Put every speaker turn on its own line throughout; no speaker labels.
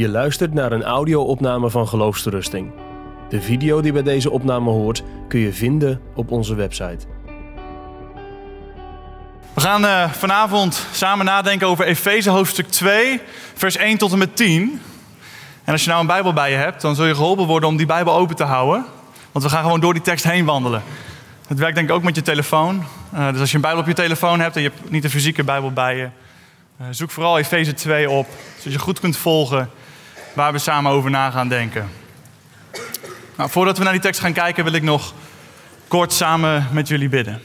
Je luistert naar een audio-opname van Geloofsterusting. De video die bij deze opname hoort kun je vinden op onze website.
We gaan uh, vanavond samen nadenken over Efeze hoofdstuk 2, vers 1 tot en met 10. En als je nou een Bijbel bij je hebt, dan zul je geholpen worden om die Bijbel open te houden. Want we gaan gewoon door die tekst heen wandelen. Het werkt denk ik ook met je telefoon. Uh, dus als je een Bijbel op je telefoon hebt en je hebt niet de fysieke Bijbel bij je, uh, zoek vooral Efeze 2 op, zodat je goed kunt volgen waar we samen over na gaan denken. Nou, voordat we naar die tekst gaan kijken, wil ik nog kort samen met jullie bidden.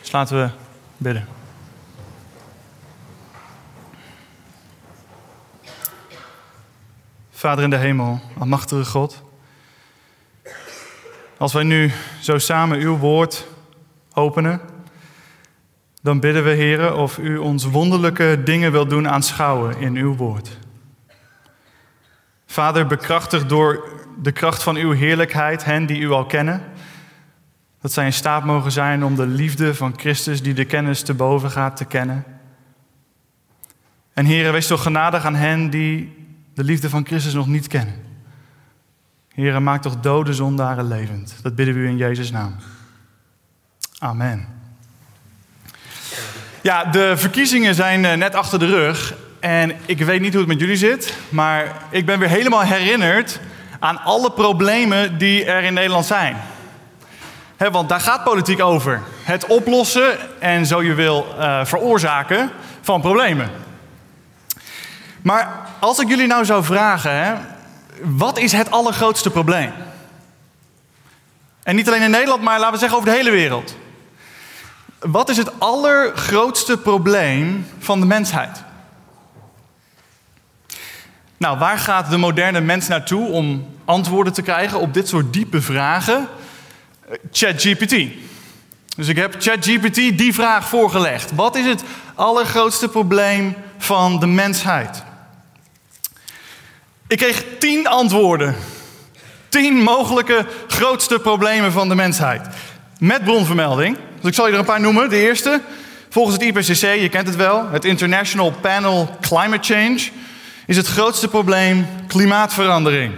Dus laten we bidden. Vader in de hemel, almachtige God. Als wij nu zo samen uw woord openen, dan bidden we, heren, of u ons wonderlijke dingen wilt doen aanschouwen in uw woord. Vader, bekrachtig door de kracht van uw heerlijkheid hen die u al kennen, dat zij in staat mogen zijn om de liefde van Christus, die de kennis te boven gaat, te kennen. En heren, wees toch genadig aan hen die de liefde van Christus nog niet kennen. Heren, maak toch dode zondaren levend. Dat bidden we u in Jezus' naam. Amen. Ja, de verkiezingen zijn eh, net achter de rug. En ik weet niet hoe het met jullie zit, maar ik ben weer helemaal herinnerd aan alle problemen die er in Nederland zijn. want daar gaat politiek over. Het oplossen en zo je wil uh, veroorzaken van problemen. Maar als ik jullie nou zou vragen, hè, wat is het allergrootste probleem? En niet alleen in Nederland, maar laten we zeggen over de hele wereld. Wat is het allergrootste probleem van de mensheid? Nou, waar gaat de moderne mens naartoe om antwoorden te krijgen op dit soort diepe vragen? ChatGPT. Dus ik heb ChatGPT die vraag voorgelegd. Wat is het allergrootste probleem van de mensheid? Ik kreeg tien antwoorden. Tien mogelijke grootste problemen van de mensheid. Met bronvermelding. Dus ik zal je er een paar noemen. De eerste, volgens het IPCC, je kent het wel, het International Panel Climate Change, is het grootste probleem klimaatverandering.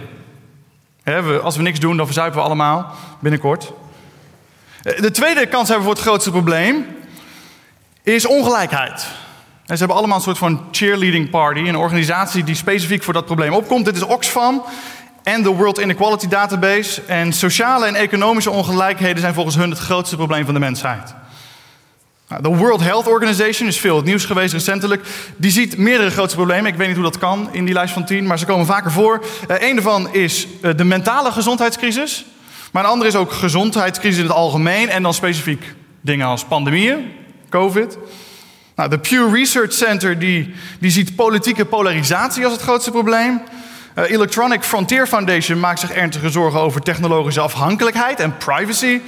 als we niks doen, dan verzuipen we allemaal binnenkort. De tweede kans hebben we voor het grootste probleem is ongelijkheid. En ze hebben allemaal een soort van cheerleading party, een organisatie die specifiek voor dat probleem opkomt. Dit is Oxfam en de World Inequality Database. En sociale en economische ongelijkheden zijn volgens hun het grootste probleem van de mensheid. Nou, de World Health Organization is veel het nieuws geweest recentelijk. Die ziet meerdere grootste problemen. Ik weet niet hoe dat kan in die lijst van tien, maar ze komen vaker voor. Uh, een daarvan is uh, de mentale gezondheidscrisis. Maar een andere is ook gezondheidscrisis in het algemeen. En dan specifiek dingen als pandemieën, COVID. Nou, de Pew Research Center die, die ziet politieke polarisatie als het grootste probleem. Uh, Electronic Frontier Foundation maakt zich ernstige zorgen over technologische afhankelijkheid en privacy.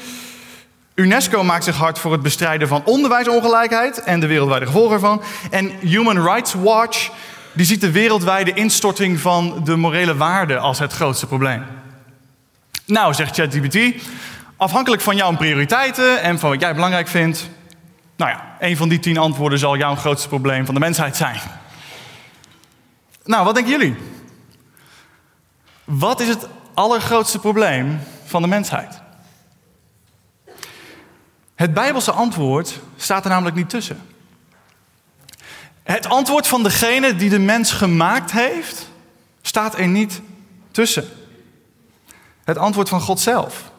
UNESCO maakt zich hard voor het bestrijden van onderwijsongelijkheid en de wereldwijde gevolgen ervan. En Human Rights Watch die ziet de wereldwijde instorting van de morele waarden als het grootste probleem. Nou, zegt ChatGPT, afhankelijk van jouw prioriteiten en van wat jij belangrijk vindt, nou ja, een van die tien antwoorden zal jouw grootste probleem van de mensheid zijn. Nou, wat denken jullie? Wat is het allergrootste probleem van de mensheid? Het Bijbelse antwoord staat er namelijk niet tussen. Het antwoord van degene die de mens gemaakt heeft, staat er niet tussen. Het antwoord van God zelf.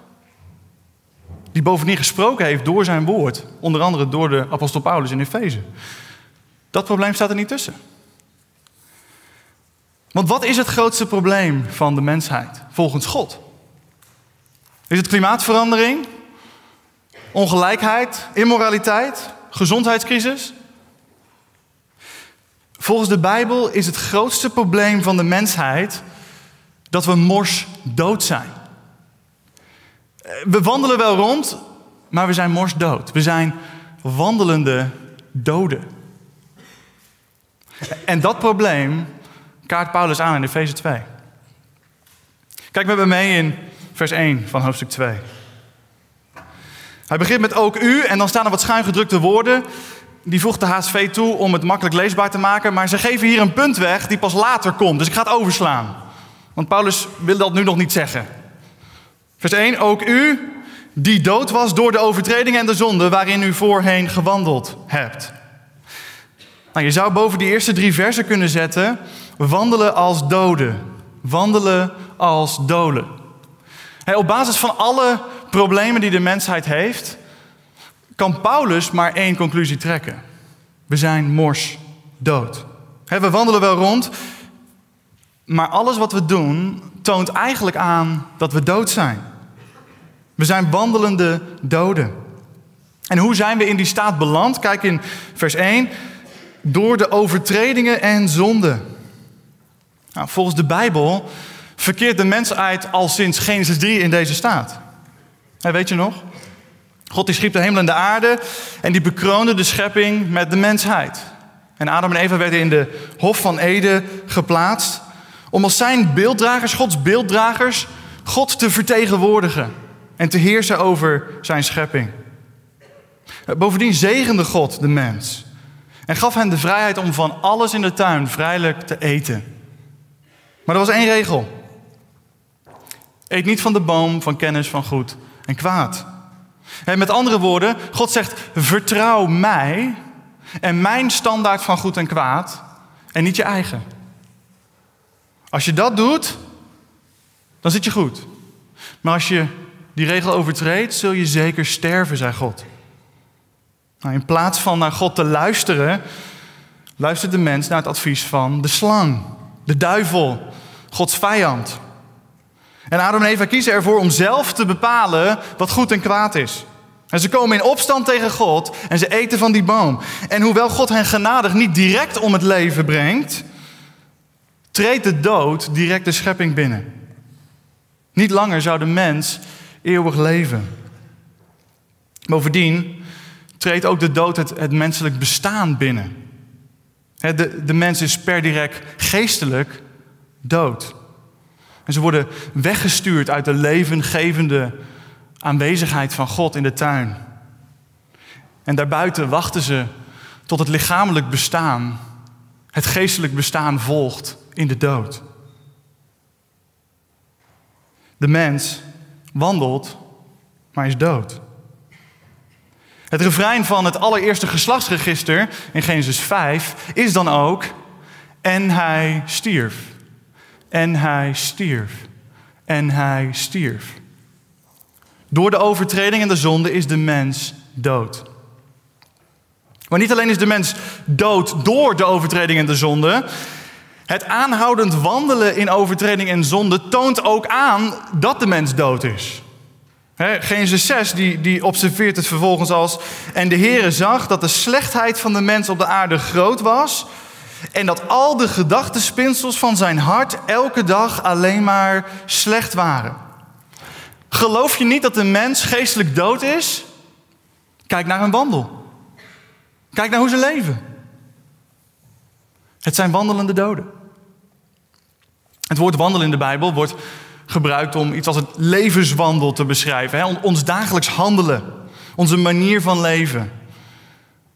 Die bovendien gesproken heeft door zijn woord. Onder andere door de apostel Paulus in Efeze. Dat probleem staat er niet tussen. Want wat is het grootste probleem van de mensheid volgens God? Is het klimaatverandering? Ongelijkheid? Immoraliteit? Gezondheidscrisis? Volgens de Bijbel is het grootste probleem van de mensheid dat we mors dood zijn. We wandelen wel rond, maar we zijn morsdood. We zijn wandelende doden. En dat probleem kaart Paulus aan in Efeze 2. Kijk met me mee in vers 1 van hoofdstuk 2. Hij begint met ook u en dan staan er wat schuin gedrukte woorden. die voegt de HSV toe om het makkelijk leesbaar te maken, maar ze geven hier een punt weg die pas later komt. Dus ik ga het overslaan. Want Paulus wil dat nu nog niet zeggen. Vers 1, ook u die dood was door de overtreding en de zonde waarin u voorheen gewandeld hebt. Nou, je zou boven die eerste drie versen kunnen zetten, wandelen als doden. Wandelen als doden. op basis van alle problemen die de mensheid heeft, kan Paulus maar één conclusie trekken. We zijn mors dood. we wandelen wel rond, maar alles wat we doen toont eigenlijk aan dat we dood zijn. We zijn wandelende doden. En hoe zijn we in die staat beland? Kijk in vers 1. Door de overtredingen en zonden. Nou, volgens de Bijbel verkeert de mensheid al sinds Genesis 3 in deze staat. Weet je nog? God die schiep de hemel en de aarde en die bekroonde de schepping met de mensheid. En Adam en Eva werden in de Hof van Eden geplaatst om als zijn beelddragers, Gods beelddragers, God te vertegenwoordigen en te heersen over zijn schepping. Bovendien zegende God de mens en gaf hen de vrijheid om van alles in de tuin vrijelijk te eten. Maar er was één regel. Eet niet van de boom van kennis van goed en kwaad. En met andere woorden, God zegt: vertrouw mij en mijn standaard van goed en kwaad en niet je eigen. Als je dat doet, dan zit je goed. Maar als je die regel overtreedt, zul je zeker sterven, zei God. Nou, in plaats van naar God te luisteren, luistert de mens naar het advies van de slang, de duivel, Gods vijand. En Adam en Eva kiezen ervoor om zelf te bepalen wat goed en kwaad is. En ze komen in opstand tegen God en ze eten van die boom. En hoewel God hen genadig niet direct om het leven brengt, treedt de dood direct de schepping binnen. Niet langer zou de mens eeuwig leven. Bovendien treedt ook de dood het, het menselijk bestaan binnen. De, de mens is per direct geestelijk dood. En ze worden weggestuurd uit de levengevende aanwezigheid van God in de tuin. En daarbuiten wachten ze tot het lichamelijk bestaan, het geestelijk bestaan volgt in de dood. De mens wandelt, maar is dood. Het refrein van het allereerste geslachtsregister in Genesis 5 is dan ook: En hij stierf. En hij stierf. En hij stierf. Door de overtreding en de zonde is de mens dood. Maar niet alleen is de mens dood door de overtreding en de zonde. Het aanhoudend wandelen in overtreding en zonde toont ook aan dat de mens dood is. Genesis 6 die, die observeert het vervolgens als... En de Heere zag dat de slechtheid van de mens op de aarde groot was... en dat al de gedachtenspinsels van zijn hart elke dag alleen maar slecht waren. Geloof je niet dat de mens geestelijk dood is? Kijk naar hun wandel. Kijk naar hoe ze leven. Het zijn wandelende doden. Het woord wandelen in de Bijbel wordt gebruikt om iets als het levenswandel te beschrijven. Hè? Ons dagelijks handelen, onze manier van leven.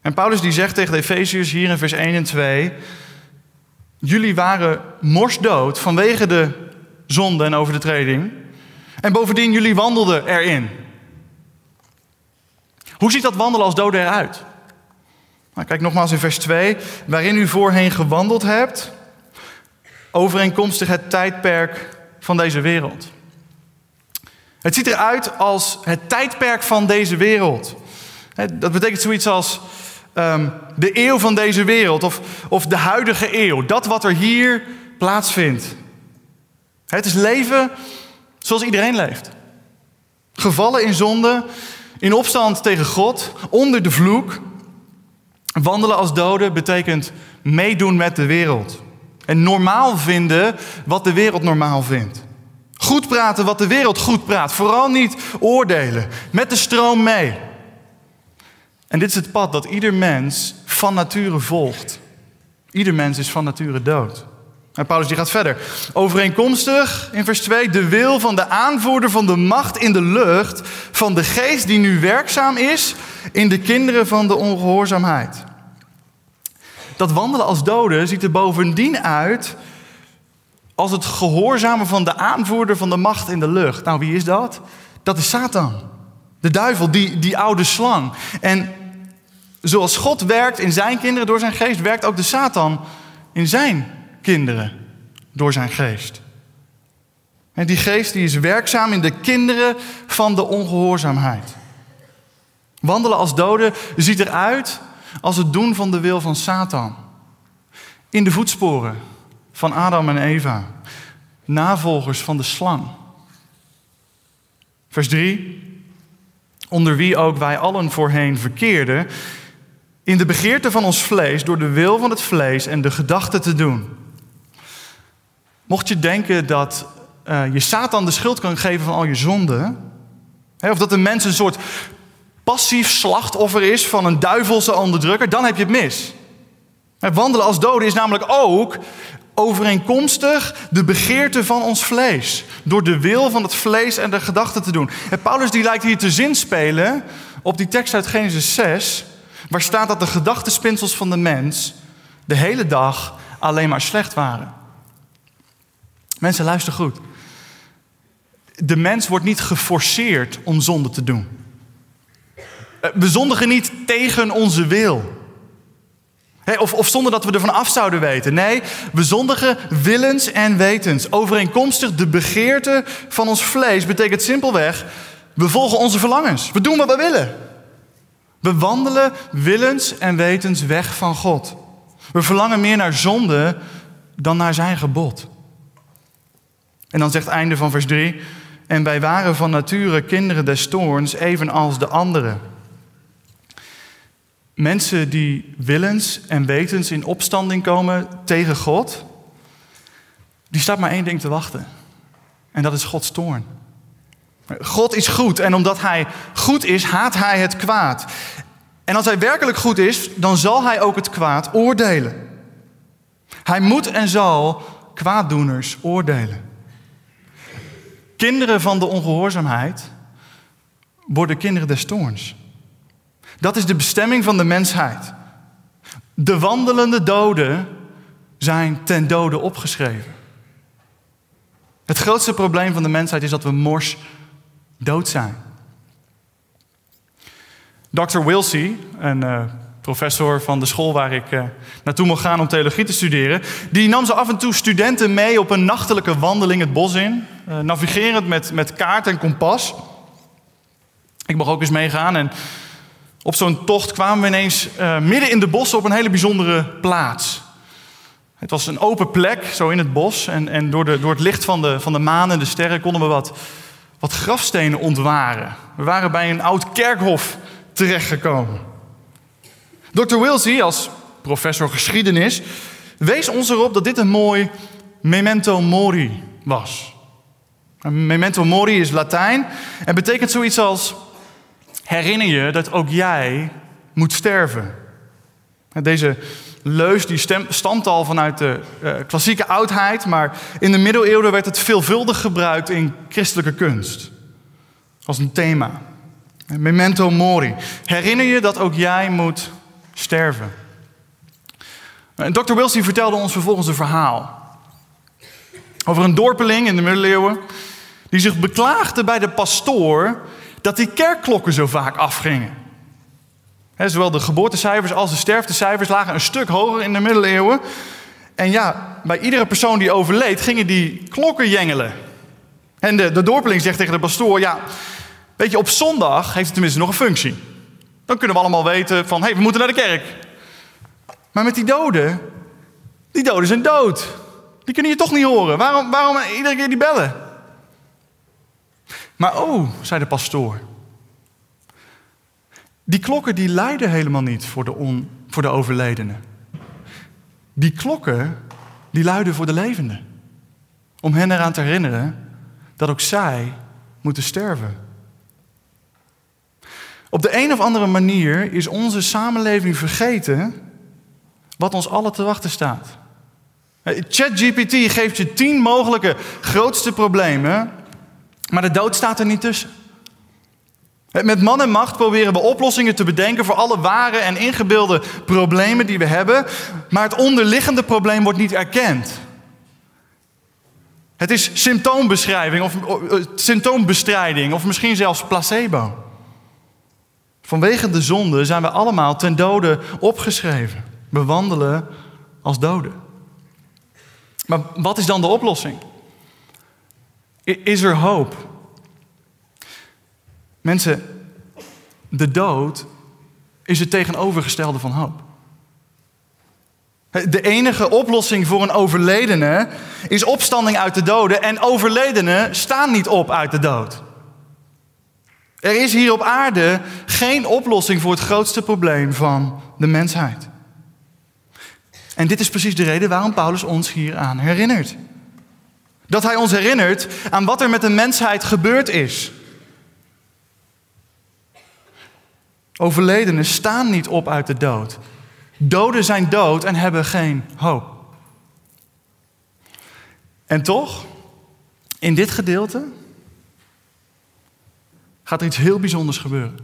En Paulus die zegt tegen de hier in vers 1 en 2... Jullie waren morsdood vanwege de zonde en over de treding. En bovendien, jullie wandelden erin. Hoe ziet dat wandelen als doden eruit? Nou, kijk nogmaals in vers 2. Waarin u voorheen gewandeld hebt, overeenkomstig het tijdperk van deze wereld. Het ziet eruit als het tijdperk van deze wereld. Dat betekent zoiets als um, de eeuw van deze wereld of, of de huidige eeuw. Dat wat er hier plaatsvindt. Het is leven zoals iedereen leeft. Gevallen in zonde, in opstand tegen God, onder de vloek. Wandelen als doden betekent meedoen met de wereld. En normaal vinden wat de wereld normaal vindt. Goed praten wat de wereld goed praat. Vooral niet oordelen. Met de stroom mee. En dit is het pad dat ieder mens van nature volgt. Ieder mens is van nature dood. En Paulus die gaat verder. Overeenkomstig, in vers 2, de wil van de aanvoerder van de macht in de lucht, van de geest die nu werkzaam is in de kinderen van de ongehoorzaamheid. Dat wandelen als doden ziet er bovendien uit als het gehoorzamen van de aanvoerder van de macht in de lucht. Nou, wie is dat? Dat is Satan. De duivel, die, die oude slang. En zoals God werkt in zijn kinderen door zijn geest, werkt ook de Satan in zijn kinderen door zijn geest. En die geest die is werkzaam in de kinderen van de ongehoorzaamheid. Wandelen als doden ziet eruit als het doen van de wil van Satan. In de voetsporen van Adam en Eva, navolgers van de slang. Vers 3. Onder wie ook wij allen voorheen verkeerden, in de begeerte van ons vlees, door de wil van het vlees en de gedachten te doen. Mocht je denken dat uh, je Satan de schuld kan geven van al je zonden, hè, of dat een mens een soort passief slachtoffer is van een duivelse onderdrukker, dan heb je het mis. Wandelen als doden is namelijk ook overeenkomstig de begeerte van ons vlees. Door de wil van het vlees en de gedachten te doen. En Paulus die lijkt hier te zinspelen op die tekst uit Genesis 6, waar staat dat de gedachtenspinsels van de mens de hele dag alleen maar slecht waren. Mensen, luister goed. De mens wordt niet geforceerd om zonde te doen. Eh, we zondigen niet tegen onze wil. Of, of, zonder dat we ervan af zouden weten. Nee, we zondigen willens en wetens. Overeenkomstig de begeerte van ons vlees betekent simpelweg: we volgen onze verlangens. We doen wat we willen. We wandelen willens en wetens weg van God. We verlangen meer naar zonde dan naar zijn gebod. En dan zegt einde van vers 3: En wij waren van nature kinderen des toorns, evenals de anderen. Mensen die willens en wetens in opstanding komen tegen God, die staat maar één ding te wachten. En dat is Gods toorn. God is goed en omdat Hij goed is, haat Hij het kwaad. En als Hij werkelijk goed is, dan zal Hij ook het kwaad oordelen. Hij moet en zal kwaaddoeners oordelen. Kinderen van de ongehoorzaamheid worden kinderen des toorns. Dat is de bestemming van de mensheid. De wandelende doden zijn ten dode opgeschreven. Het grootste probleem van de mensheid is dat we mors dood zijn. Dr. Wilsey, een uh, professor van de school waar ik uh, naartoe mocht gaan om theologie te studeren, die nam ze af en toe studenten mee op een nachtelijke wandeling het bos in, uh, navigerend met, met kaart en kompas. Ik mocht ook eens meegaan en op zo'n tocht kwamen we ineens uh, midden in de bossen op een hele bijzondere plaats. Het was een open plek, zo in het bos. En, en door, de, door het licht van de, van de maan en de sterren konden we wat, wat grafstenen ontwaren. We waren bij een oud kerkhof terechtgekomen. Dr. Wilsey, als professor geschiedenis, wees ons erop dat dit een mooi memento mori was. Memento mori is Latijn en betekent zoiets als herinner je dat ook jij moet sterven. Deze leus die stamt al vanuit de uh, klassieke oudheid, maar in de middeleeuwen werd het veelvuldig gebruikt in christelijke kunst. Als een thema. Memento mori. Herinner je dat ook jij moet sterven. En Dr. Wilson vertelde ons vervolgens een verhaal. Over een dorpeling in de middeleeuwen die zich beklaagde bij de pastoor dat die kerkklokken zo vaak afgingen. zowel de geboortecijfers als de sterftecijfers lagen een stuk hoger in de middeleeuwen. En ja, bij iedere persoon die overleed gingen die klokken jengelen. En de, de dorpeling zegt tegen de pastoor, ja, weet je, op zondag heeft het tenminste nog een functie. Dan kunnen we allemaal weten van, hé, hey, we moeten naar de kerk. Maar met die doden, die doden zijn dood. Die kunnen je toch niet horen. Waarom, waarom iedere keer die bellen? Maar oh, zei de pastoor. Die klokken die luiden helemaal niet voor de, on, voor de overledenen. Die klokken die luiden voor de levenden. Om hen eraan te herinneren dat ook zij moeten sterven. Op de een of andere manier is onze samenleving vergeten wat ons allen te wachten staat. ChatGPT geeft je tien mogelijke grootste problemen maar de dood staat er niet tussen. Met man en macht proberen we oplossingen te bedenken voor alle ware en ingebeelde problemen die we hebben, maar het onderliggende probleem wordt niet erkend. Het is symptoombeschrijving of eh, symptoombestrijding of misschien zelfs placebo. Vanwege de zonde zijn we allemaal ten dode opgeschreven. We wandelen als doden. Maar wat is dan de oplossing? Is er hoop? Mensen, de dood is het tegenovergestelde van hoop. De enige oplossing voor een overledene is opstanding uit de doden. En overledenen staan niet op uit de dood. Er is hier op aarde geen oplossing voor het grootste probleem van de mensheid. En dit is precies de reden waarom Paulus ons hier aan herinnert. Dat hij ons herinnert aan wat er met de mensheid gebeurd is. Overledenen staan niet op uit de dood. Doden zijn dood en hebben geen hoop. En toch, in dit gedeelte gaat er iets heel bijzonders gebeuren.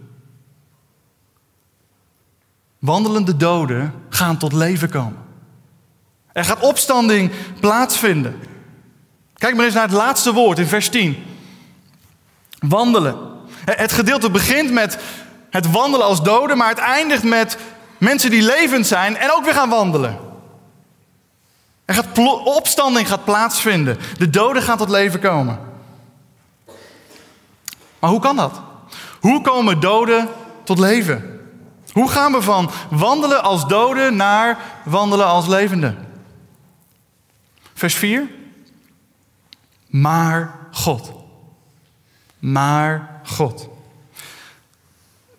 Wandelende doden gaan tot leven komen. Er gaat opstanding plaatsvinden. Kijk maar eens naar het laatste woord in vers 10. Wandelen. Het gedeelte begint met het wandelen als doden, maar het eindigt met mensen die levend zijn en ook weer gaan wandelen. Er gaat opstanding gaat plaatsvinden. De doden gaan tot leven komen. Maar hoe kan dat? Hoe komen doden tot leven? Hoe gaan we van wandelen als doden naar wandelen als levenden? Vers 4. Maar God. Maar God.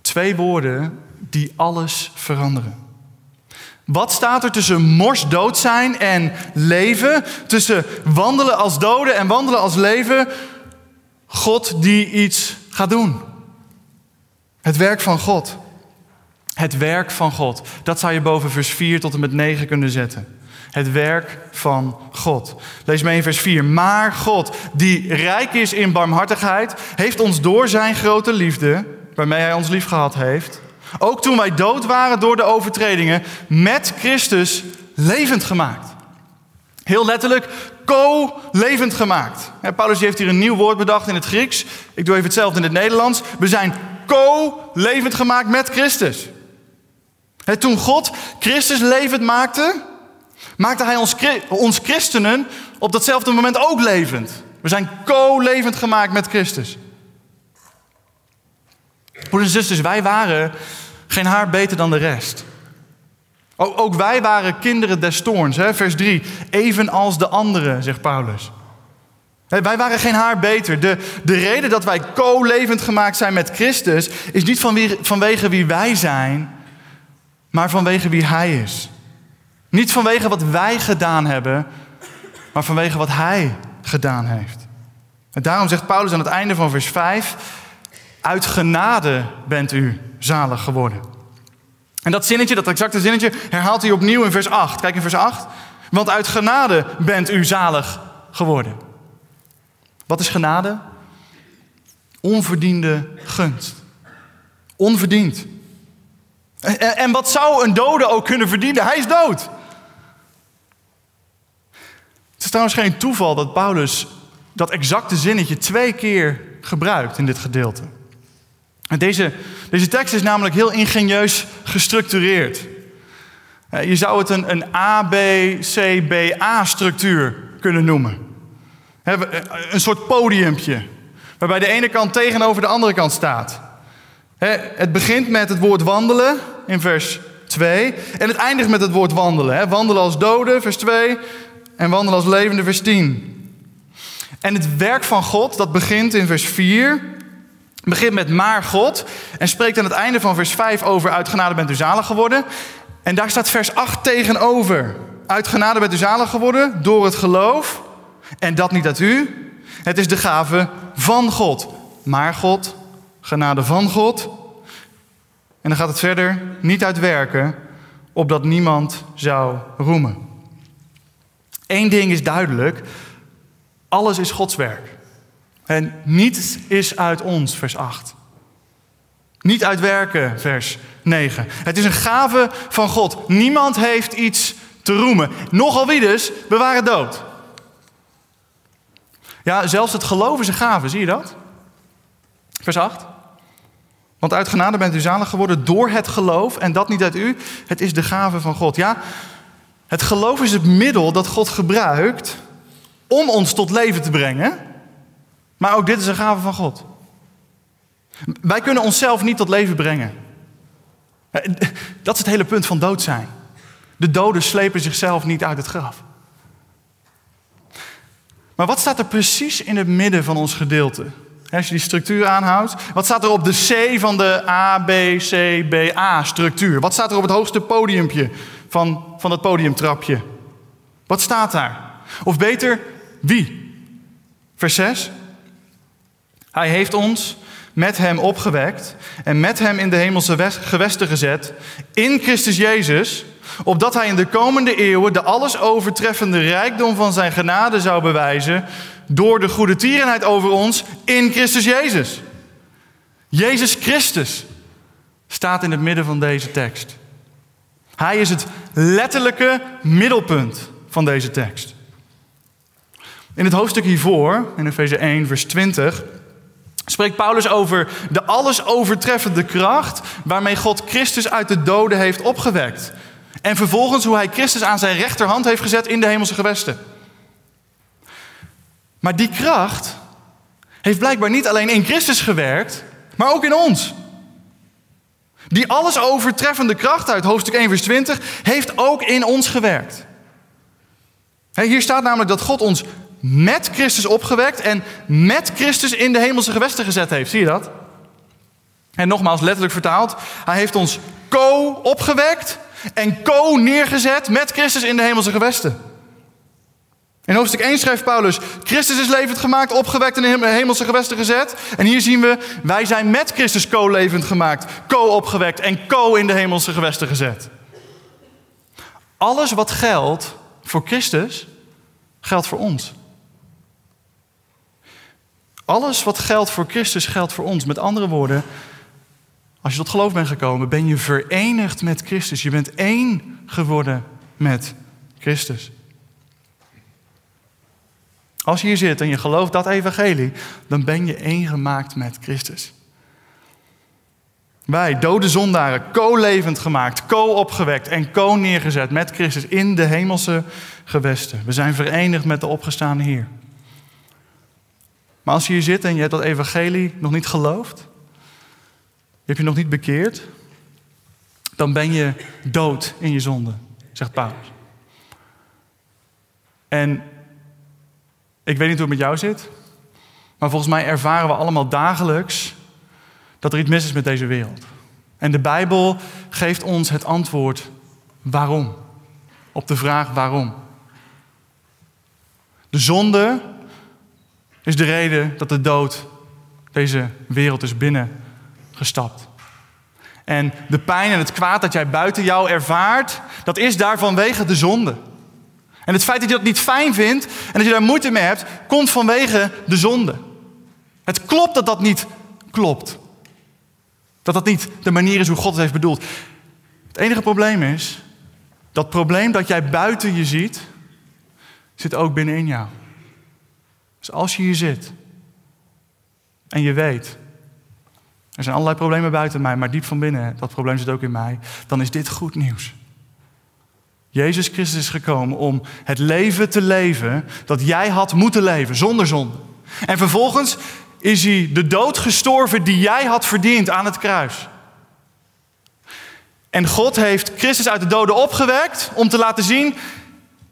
Twee woorden die alles veranderen. Wat staat er tussen morsdood zijn en leven? Tussen wandelen als doden en wandelen als leven? God die iets gaat doen. Het werk van God. Het werk van God. Dat zou je boven vers 4 tot en met 9 kunnen zetten. Het werk van God. Lees mee in vers 4. Maar God, die rijk is in barmhartigheid, heeft ons door zijn grote liefde, waarmee hij ons lief gehad heeft, ook toen wij dood waren door de overtredingen, met Christus levend gemaakt. Heel letterlijk, co-levend gemaakt. Paulus heeft hier een nieuw woord bedacht in het Grieks. Ik doe even hetzelfde in het Nederlands. We zijn co-levend gemaakt met Christus. toen God Christus levend maakte, maakte hij ons, ons christenen op datzelfde moment ook levend. We zijn co-levend gemaakt met Christus. Broeders en zusters, wij waren geen haar beter dan de rest. Ook wij waren kinderen des toorns, hè? vers 3. Evenals de anderen, zegt Paulus. Wij waren geen haar beter. De, de reden dat wij co-levend gemaakt zijn met Christus is niet vanwege wie wij zijn, maar vanwege wie Hij is. Niet vanwege wat wij gedaan hebben, maar vanwege wat Hij gedaan heeft. En daarom zegt Paulus aan het einde van vers 5: Uit genade bent u zalig geworden. En dat zinnetje, dat exacte zinnetje, herhaalt hij opnieuw in vers 8. Kijk in vers 8. Want uit genade bent u zalig geworden. Wat is genade? Onverdiende gunst. Onverdiend. En, wat zou een dode ook kunnen verdienen? Hij is dood. Het is trouwens geen toeval dat Paulus dat exacte zinnetje twee keer gebruikt in dit gedeelte. Deze, deze tekst is namelijk heel ingenieus gestructureerd. Eh, je zou het een, een A-B-C-B-A-structuur kunnen noemen. Eh, een soort podiumpje, waarbij de ene kant tegenover de andere kant staat. Het begint met het woord wandelen in vers 2 en het eindigt met het woord wandelen. Wandelen als doden, vers 2, en wandelen als levende, vers 10. En het werk van God, dat begint in vers 4 begint met maar God en spreekt aan het einde van vers 5 over uit genade bent u zalig geworden. En daar staat vers 8 tegenover. Uit genade bent u zalig geworden door het geloof. En dat niet uit u. Het is de gave van God. Maar God, genade van God. En dan gaat het verder, niet uit werken, opdat niemand zou roemen. Eén ding is duidelijk, alles is Gods werk. En niets is uit ons, vers 8. Niet uit werken, vers 9. Het is een gave van God. Niemand heeft iets te roemen. Nogal wie dus, we waren dood. Ja, zelfs het geloof is een gave, zie je dat? Vers 8. Want uit genade bent u zalig geworden door het geloof en dat niet uit u. Het is de gave van God. Ja, het geloof is het middel dat God gebruikt om ons tot leven te brengen. Maar ook dit is een gave van God. Wij kunnen onszelf niet tot leven brengen. Dat is het hele punt van dood zijn. De doden slepen zichzelf niet uit het graf. Maar wat staat er precies in het midden van ons gedeelte? Als je die structuur aanhoudt. Wat staat er op de C van de A, B, C, B, A structuur? Wat staat er op het hoogste podiumpje van, van het podiumtrapje? Wat staat daar? Of beter, wie? Vers 6. Hij heeft ons met hem opgewekt en met hem in de hemelse gewesten gezet, in Christus Jezus, opdat hij in de komende eeuwen de alles overtreffende rijkdom van zijn genade zou bewijzen door de goede tierenheid over ons in Christus Jezus. Jezus Christus staat in het midden van deze tekst. Hij is het letterlijke middelpunt van deze tekst. In het hoofdstuk hiervoor, in Efeze 1, vers 20, spreekt Paulus over de alles overtreffende kracht waarmee God Christus uit de doden heeft opgewekt. En vervolgens hoe hij Christus aan zijn rechterhand heeft gezet in de hemelse gewesten. Maar die kracht heeft blijkbaar niet alleen in Christus gewerkt, maar ook in ons. Die alles overtreffende kracht uit hoofdstuk 1, vers 20 heeft ook in ons gewerkt. Hier staat namelijk dat God ons met Christus opgewekt en met Christus in de hemelse gewesten gezet heeft. Zie je dat? En nogmaals, letterlijk vertaald, hij heeft ons co opgewekt en co neergezet met Christus in de hemelse gewesten. In hoofdstuk 1 schrijft Paulus: Christus is levend gemaakt, opgewekt in de hemelse gewesten gezet. En hier zien we: wij zijn met Christus co-levend gemaakt, co-opgewekt en co in de hemelse gewesten gezet. Alles wat geldt voor Christus, geldt voor ons. Alles wat geldt voor Christus geldt voor ons. Met andere woorden, als je tot geloof bent gekomen, ben je verenigd met Christus. Je bent één geworden met Christus. Als je hier zit en je gelooft dat evangelie, dan ben je één gemaakt met Christus. Wij, dode zondaren, co-levend gemaakt, co-opgewekt en co-neergezet met Christus in de hemelse gewesten. We zijn verenigd met de opgestaande Heer. Maar als je hier zit en je hebt dat evangelie nog niet geloofd, je je nog niet bekeerd, dan ben je dood in je zonde, zegt Paulus. En ik weet niet hoe het met jou zit, maar volgens mij ervaren we allemaal dagelijks dat er iets mis is met deze wereld. En de Bijbel geeft ons het antwoord waarom. Op de vraag waarom. De zonde is de reden dat de dood deze wereld is binnengestapt. En de pijn en het kwaad dat jij buiten jou ervaart, dat is daar vanwege de zonde. En het feit dat je dat niet fijn vindt en dat je daar moeite mee hebt, komt vanwege de zonde. Het klopt dat dat niet klopt. Dat dat niet de manier is hoe God het heeft bedoeld. Het enige probleem is, dat probleem dat jij buiten je ziet, zit ook binnenin jou. Dus als je hier zit en je weet, er zijn allerlei problemen buiten mij, maar diep van binnen, dat probleem zit ook in mij, dan is dit goed nieuws. Jezus Christus is gekomen om het leven te leven dat jij had moeten leven, zonder zonde. En vervolgens is hij de dood gestorven die jij had verdiend aan het kruis. En God heeft Christus uit de doden opgewekt om te laten zien,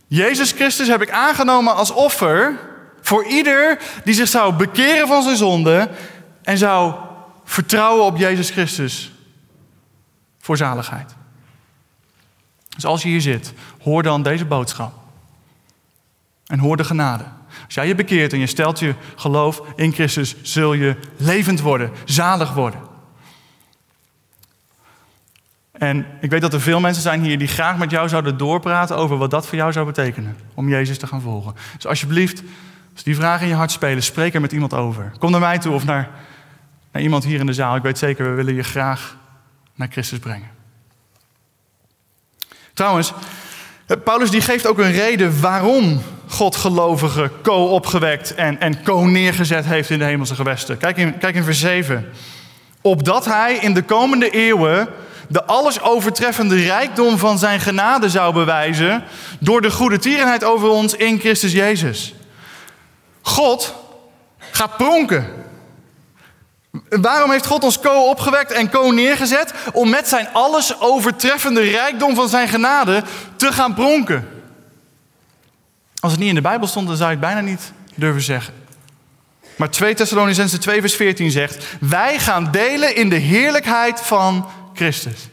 Jezus Christus heb ik aangenomen als offer voor ieder die zich zou bekeren van zijn zonde en zou vertrouwen op Jezus Christus voor zaligheid. Dus als je hier zit, hoor dan deze boodschap. En hoor de genade. Als jij je bekeert en je stelt je geloof in Christus, zul je levend worden, zalig worden. En ik weet dat er veel mensen zijn hier die graag met jou zouden doorpraten over wat dat voor jou zou betekenen om Jezus te gaan volgen. Dus alsjeblieft, als die vragen in je hart spelen, spreek er met iemand over. Kom naar mij toe of naar naar iemand hier in de zaal. Ik weet zeker, we willen je graag naar Christus brengen. Trouwens, Paulus die geeft ook een reden waarom God gelovigen co-opgewekt en, en co-neergezet heeft in de hemelse gewesten. Kijk in, kijk in vers 7. Opdat hij in de komende eeuwen de alles overtreffende rijkdom van zijn genade zou bewijzen door de goede tierenheid over ons in Christus Jezus. God gaat pronken. Waarom heeft God ons co opgewekt en co neergezet? Om met zijn alles overtreffende rijkdom van zijn genade te gaan pronken. Als het niet in de Bijbel stond, dan zou je het bijna niet durven zeggen. Maar 2 Thessalonicense 2 vers 14 zegt, wij gaan delen in de heerlijkheid van Christus.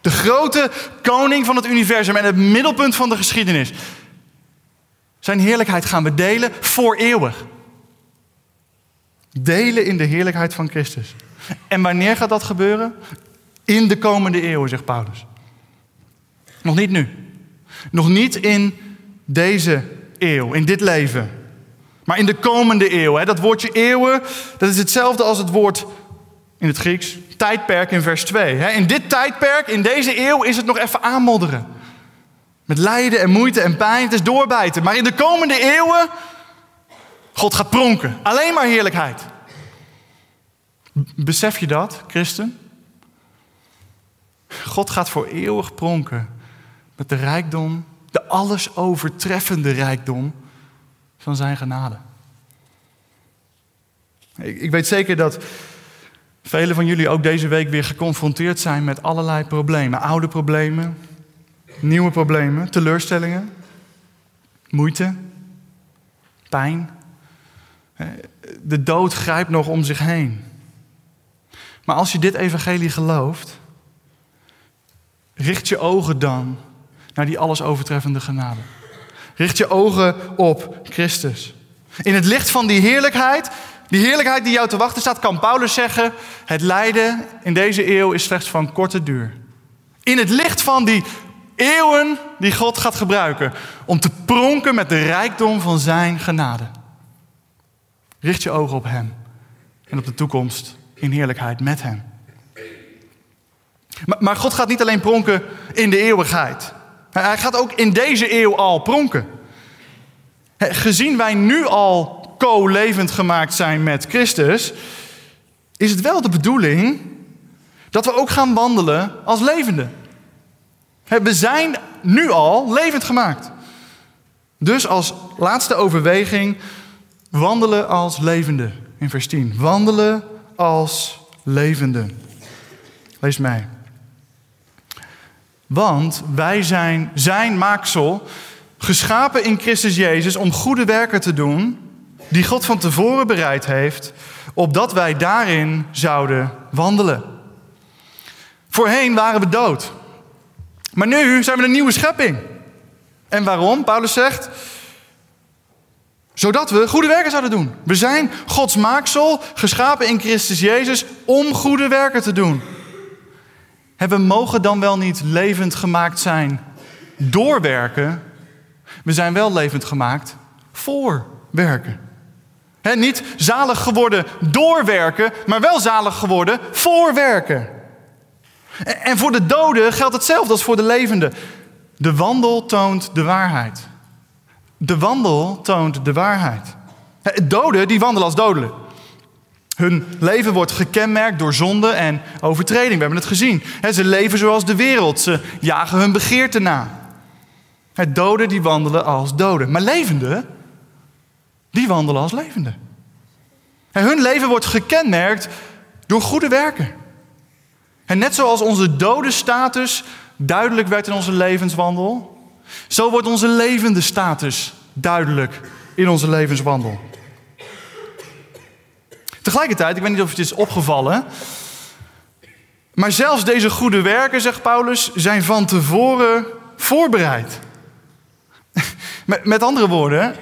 De grote koning van het universum en het middelpunt van de geschiedenis. Zijn heerlijkheid gaan we delen voor eeuwig. Delen in de heerlijkheid van Christus. En wanneer gaat dat gebeuren? In de komende eeuwen, zegt Paulus. Nog niet nu. Nog niet in deze eeuw, in dit leven. Maar in de komende eeuw. Hè, dat woordje eeuwen, dat is hetzelfde als het woord in het Grieks tijdperk in vers 2. Hè. In dit tijdperk, in deze eeuw, is het nog even aanmodderen. Met lijden en moeite en pijn, het is doorbijten. Maar in de komende eeuwen, God gaat pronken. Alleen maar heerlijkheid. Besef je dat, christen? God gaat voor eeuwig pronken met de rijkdom, de alles overtreffende rijkdom van zijn genade. Ik, ik weet zeker dat velen van jullie ook deze week weer geconfronteerd zijn met allerlei problemen. Oude problemen, nieuwe problemen, teleurstellingen, moeite, pijn. De dood grijpt nog om zich heen. Maar als je dit evangelie gelooft, richt je ogen dan naar die alles overtreffende genade. Richt je ogen op Christus. In het licht van die heerlijkheid, die heerlijkheid die jou te wachten staat, kan Paulus zeggen: het lijden in deze eeuw is slechts van korte duur. In het licht van die eeuwen die God gaat gebruiken om te pronken met de rijkdom van zijn genade. Richt je ogen op Hem en op de toekomst in heerlijkheid met Hem. Maar, God gaat niet alleen pronken in de eeuwigheid. Hij gaat ook in deze eeuw al pronken. Gezien wij nu al co-levend gemaakt zijn met Christus, is het wel de bedoeling dat we ook gaan wandelen als levenden. We zijn nu al levend gemaakt. Dus als laatste overweging, wandelen als levende. In vers 10. Wandelen als levende. Lees mij. Want wij zijn zijn maaksel, geschapen in Christus Jezus om goede werken te doen, die God van tevoren bereid heeft, opdat wij daarin zouden wandelen. Voorheen waren we dood. Maar nu zijn we een nieuwe schepping. En waarom? Paulus zegt, zodat we goede werken zouden doen. We zijn Gods maaksel, geschapen in Christus Jezus, om goede werken te doen. En we mogen dan wel niet levend gemaakt zijn door werken. We zijn wel levend gemaakt voor werken. Niet zalig geworden door werken, maar wel zalig geworden voor werken. En voor de doden geldt hetzelfde als voor de levenden. De wandel toont de waarheid. De wandel toont de waarheid. Doden die wandelen als dodelijk. Hun leven wordt gekenmerkt door zonde en overtreding. We hebben het gezien. Ze leven zoals de wereld. Ze jagen hun begeerte na. Het doden die wandelen als doden. Maar levenden, die wandelen als levenden. hun leven wordt gekenmerkt door goede werken. En net zoals onze dode status duidelijk werd in onze levenswandel, zo wordt onze levende status duidelijk in onze levenswandel. Tegelijkertijd, ik weet niet of het is opgevallen, maar zelfs deze goede werken, zegt Paulus, zijn van tevoren voorbereid. Met, andere woorden,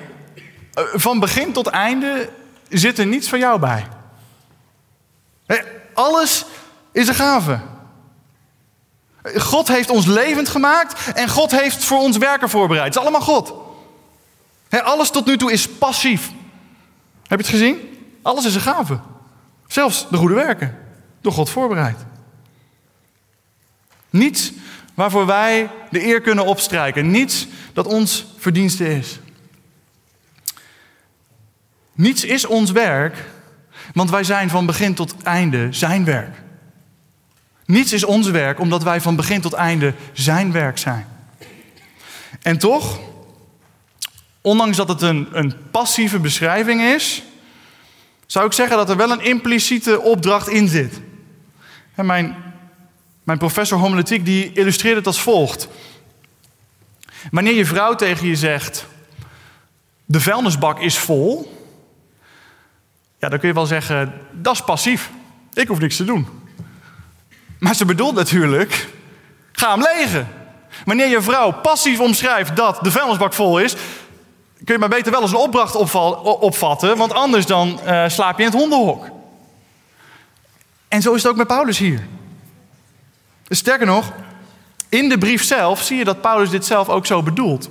van begin tot einde zit er niets van jou bij. Alles is een gave. God heeft ons levend gemaakt en God heeft voor ons werken voorbereid. Het is allemaal God. alles tot nu toe is passief. Heb je het gezien? Alles is een gave. Zelfs de goede werken, door God voorbereid. Niets waarvoor wij de eer kunnen opstrijken. Niets dat ons verdienste is. Niets is ons werk, want wij zijn van begin tot einde zijn werk. Niets is ons werk, omdat wij van begin tot einde zijn werk zijn. En toch, ondanks dat het een, een passieve beschrijving is, zou ik zeggen dat er wel een impliciete opdracht in zit. En mijn, mijn professor homiletiek die illustreert het als volgt. Wanneer je vrouw tegen je zegt, de vuilnisbak is vol, ja, dan kun je wel zeggen, dat is passief. Ik hoef niks te doen. Maar ze bedoelt natuurlijk, ga hem legen. Wanneer je vrouw passief omschrijft dat de vuilnisbak vol is, kun je maar beter wel eens een opdracht opvatten, want anders dan uh, slaap je in het hondenhok. En zo is het ook met Paulus hier. Sterker nog, in de brief zelf zie je dat Paulus dit zelf ook zo bedoelt.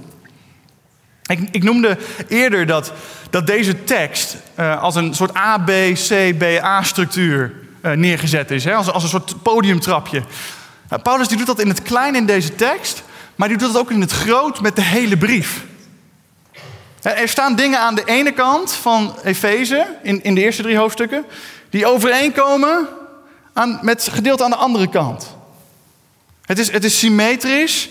Ik, ik noemde eerder dat, dat deze tekst uh, als een soort A, B, C, B, A-structuur neergezet is. Hè? Als, als een soort podiumtrapje. Nou, Paulus die doet dat in het klein in deze tekst, maar die doet dat ook in het groot met de hele brief. Er staan dingen aan de ene kant van Efeze, in, in de eerste drie hoofdstukken, die overeenkomen aan, met gedeelte aan de andere kant. Het is, het is symmetrisch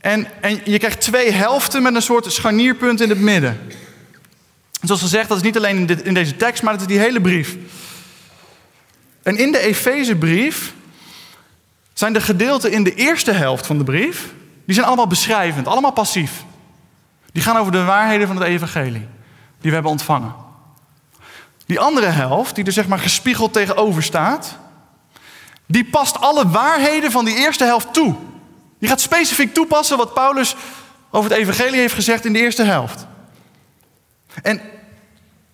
en, en je krijgt twee helften met een soort scharnierpunt in het midden. Zoals gezegd, dat is niet alleen in, dit, in deze tekst, maar het is die hele brief. En in de Efezebrief zijn de gedeelten in de eerste helft van de brief, die zijn allemaal beschrijvend, allemaal passief. Die gaan over de waarheden van het evangelie die we hebben ontvangen. Die andere helft, die er zeg maar gespiegeld tegenover staat, die past alle waarheden van die eerste helft toe. Die gaat specifiek toepassen wat Paulus over het evangelie heeft gezegd in de eerste helft. En,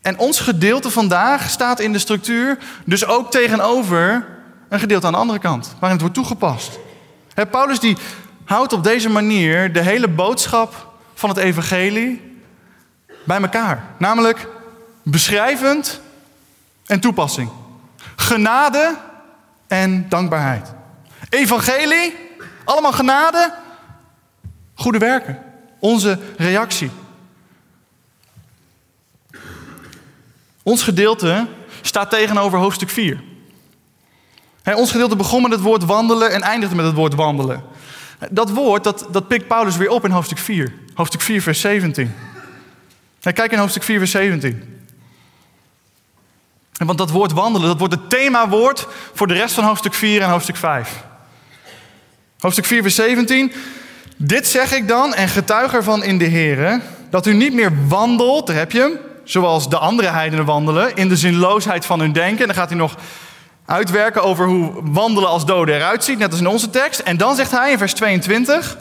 en ons gedeelte vandaag staat in de structuur dus ook tegenover een gedeelte aan de andere kant, waarin het wordt toegepast. Paulus die houdt op deze manier de hele boodschap van het evangelie bij elkaar. Namelijk beschrijvend en toepassing. Genade en dankbaarheid. Evangelie, allemaal genade, goede werken. Onze reactie. Ons gedeelte staat tegenover hoofdstuk 4. ons gedeelte begon met het woord wandelen en eindigde met het woord wandelen. Dat woord, dat, dat pikt Paulus weer op in hoofdstuk 4. Hoofdstuk 4, vers 17. kijk in hoofdstuk 4, vers 17. Want dat woord wandelen, dat wordt het themawoord voor de rest van hoofdstuk 4 en hoofdstuk 5. Hoofdstuk 4, vers 17. Dit zeg ik dan en getuig ervan in de Heer, dat u niet meer wandelt, daar heb je hem, zoals de andere heidenen wandelen, in de zinloosheid van hun denken. En dan gaat hij nog uitwerken over hoe wandelen als doden eruit ziet, net als in onze tekst. En dan zegt hij in vers 22,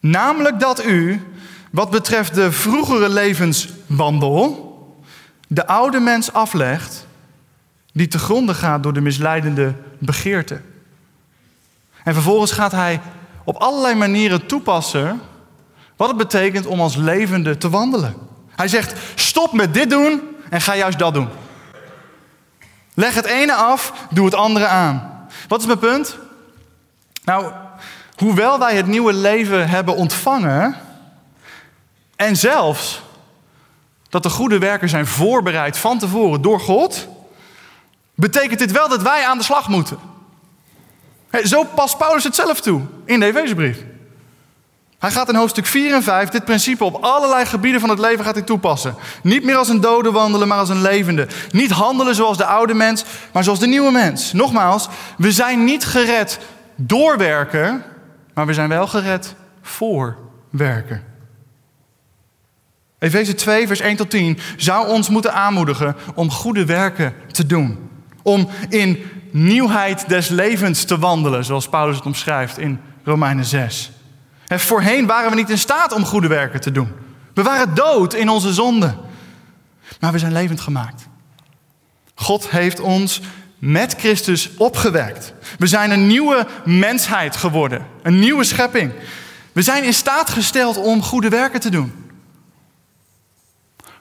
namelijk dat u, wat betreft de vroegere levenswandel, de oude mens aflegt, die te gronden gaat door de misleidende begeerte. En vervolgens gaat hij op allerlei manieren toepassen wat het betekent om als levende te wandelen. Hij zegt: stop met dit doen en ga juist dat doen. Leg het ene af, doe het andere aan. Wat is mijn punt? Nou, hoewel wij het nieuwe leven hebben ontvangen en zelfs dat de goede werken zijn voorbereid van tevoren door God, betekent dit wel dat wij aan de slag moeten. Zo past Paulus het zelf toe in de Efezebrief. Hij gaat in hoofdstuk 4 en 5 dit principe op allerlei gebieden van het leven gaat hij toepassen. Niet meer als een dode wandelen, maar als een levende. Niet handelen zoals de oude mens, maar zoals de nieuwe mens. Nogmaals, we zijn niet gered door werken, maar we zijn wel gered voor werken. Efeze 2, vers 1 tot 10 zou ons moeten aanmoedigen om goede werken te doen. Om in nieuwheid des levens te wandelen, zoals Paulus het omschrijft in Romeinen 6. En voorheen waren we niet in staat om goede werken te doen. We waren dood in onze zonde. Maar we zijn levend gemaakt. God heeft ons met Christus opgewekt. We zijn een nieuwe mensheid geworden. Een nieuwe schepping. We zijn in staat gesteld om goede werken te doen.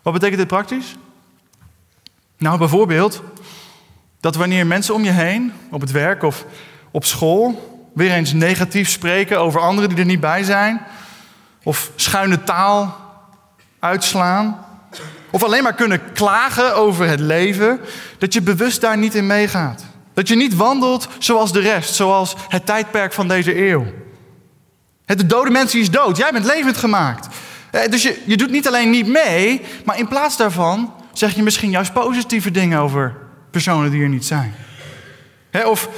Wat betekent dit praktisch? Nou, bijvoorbeeld, Dat wanneer mensen om je heen, op het werk of op school, weer eens negatief spreken over anderen die er niet bij zijn, of schuine taal uitslaan, of alleen maar kunnen klagen over het leven, dat je bewust daar niet in meegaat. Dat je niet wandelt zoals de rest, zoals het tijdperk van deze eeuw. De dode mens is dood, jij bent levend gemaakt. Eh, dus je, je doet niet alleen niet mee, maar in plaats daarvan zeg je misschien juist positieve dingen over personen die er niet zijn. Of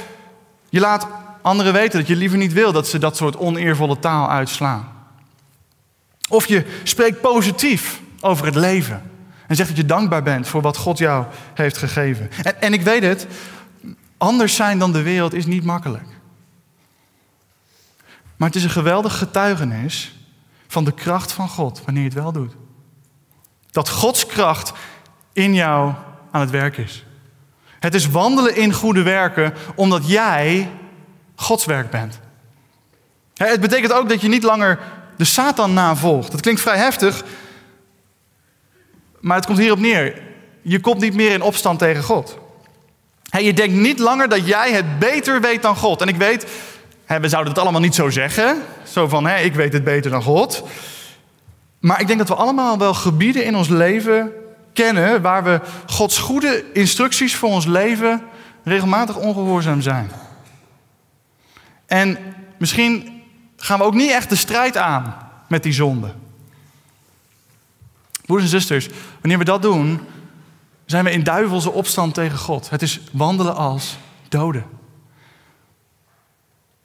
je laat anderen weten dat je liever niet wil dat ze dat soort oneervolle taal uitslaan. Of je spreekt positief over het leven. En zegt dat je dankbaar bent voor wat God jou heeft gegeven. En, en ik weet het, anders zijn dan de wereld is niet makkelijk. Maar het is een geweldig getuigenis van de kracht van God wanneer je het wel doet. Dat Gods kracht in jou aan het werk is. Het is wandelen in goede werken omdat jij Gods werk bent. Het betekent ook dat je niet langer de Satan navolgt. Dat klinkt vrij heftig, maar het komt hierop neer. Je komt niet meer in opstand tegen God. Je denkt niet langer dat jij het beter weet dan God. En ik weet, we zouden het allemaal niet zo zeggen. Zo van, ik weet het beter dan God. Maar ik denk dat we allemaal wel gebieden in ons leven kennen waar we Gods goede instructies voor ons leven regelmatig ongehoorzaam zijn. En misschien gaan we ook niet echt de strijd aan met die zonde. Broeders en zusters, wanneer we dat doen, zijn we in duivelse opstand tegen God. Het is wandelen als doden.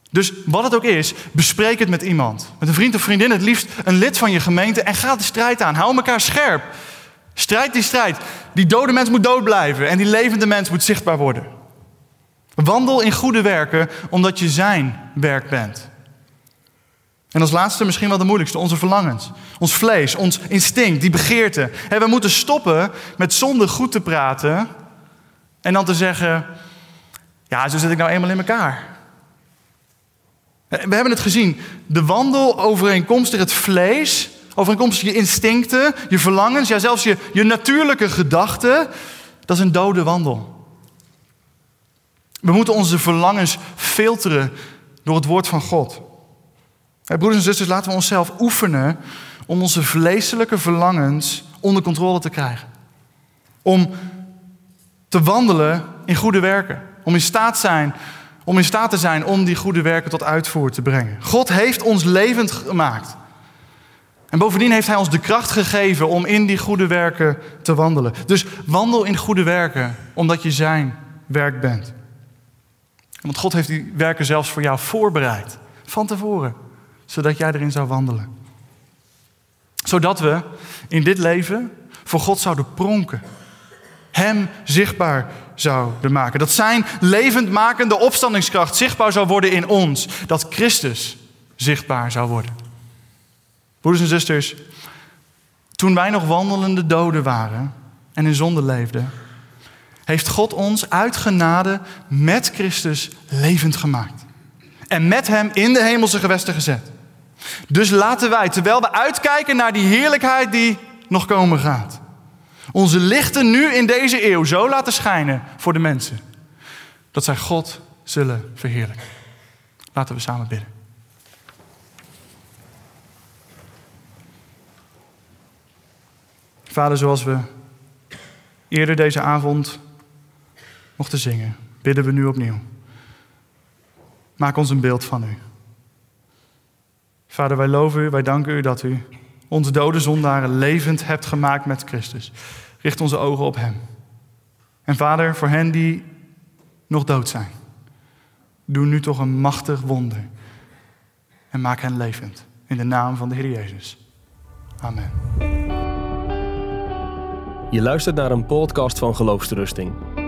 Dus wat het ook is, bespreek het met iemand. Met een vriend of vriendin, het liefst een lid van je gemeente. En ga de strijd aan. Hou elkaar scherp. Strijd die strijd. Die dode mens moet dood blijven en die levende mens moet zichtbaar worden. Wandel in goede werken omdat je zijn werk bent. En als laatste misschien wel de moeilijkste, onze verlangens. Ons vlees, ons instinct, die begeerte. we moeten stoppen met zonde goed te praten en dan te zeggen, ja, zo zit ik nou eenmaal in elkaar. We hebben het gezien, de wandel overeenkomstig het vlees, overeenkomstig je instincten, je verlangens, ja zelfs je, je natuurlijke gedachten, dat is een dode wandel. We moeten onze verlangens filteren door het woord van God. broeders en zusters, laten we onszelf oefenen om onze vleeselijke verlangens onder controle te krijgen. Om te wandelen in goede werken. Om in staat, zijn, om in staat te zijn om die goede werken tot uitvoer te brengen. God heeft ons levend gemaakt. En bovendien heeft Hij ons de kracht gegeven om in die goede werken te wandelen. Dus wandel in goede werken, omdat je Zijn werk bent. Want God heeft die werken zelfs voor jou voorbereid, van tevoren, zodat jij erin zou wandelen. Zodat we in dit leven voor God zouden pronken. Hem zichtbaar zouden maken. Dat zijn levendmakende opstandingskracht zichtbaar zou worden in ons. Dat Christus zichtbaar zou worden. Broeders en zusters, toen wij nog wandelende doden waren en in zonde leefden, heeft God ons uit genade met Christus levend gemaakt. En met Hem in de hemelse gewesten gezet. Dus laten wij, terwijl we uitkijken naar die heerlijkheid die nog komen gaat, onze lichten nu in deze eeuw zo laten schijnen voor de mensen, dat zij God zullen verheerlijken. Laten we samen bidden. Vader, zoals we eerder deze avond mochten zingen, bidden we nu opnieuw. Maak ons een beeld van u. Vader, wij loven u, wij danken u dat u onze dode zondaren levend hebt gemaakt met Christus. Richt onze ogen op Hem. En Vader, voor hen die nog dood zijn, doe nu toch een machtig wonder. En maak hen levend. In de naam van de Heer Jezus. Amen.
Je luistert naar een podcast van Geloofsterusting.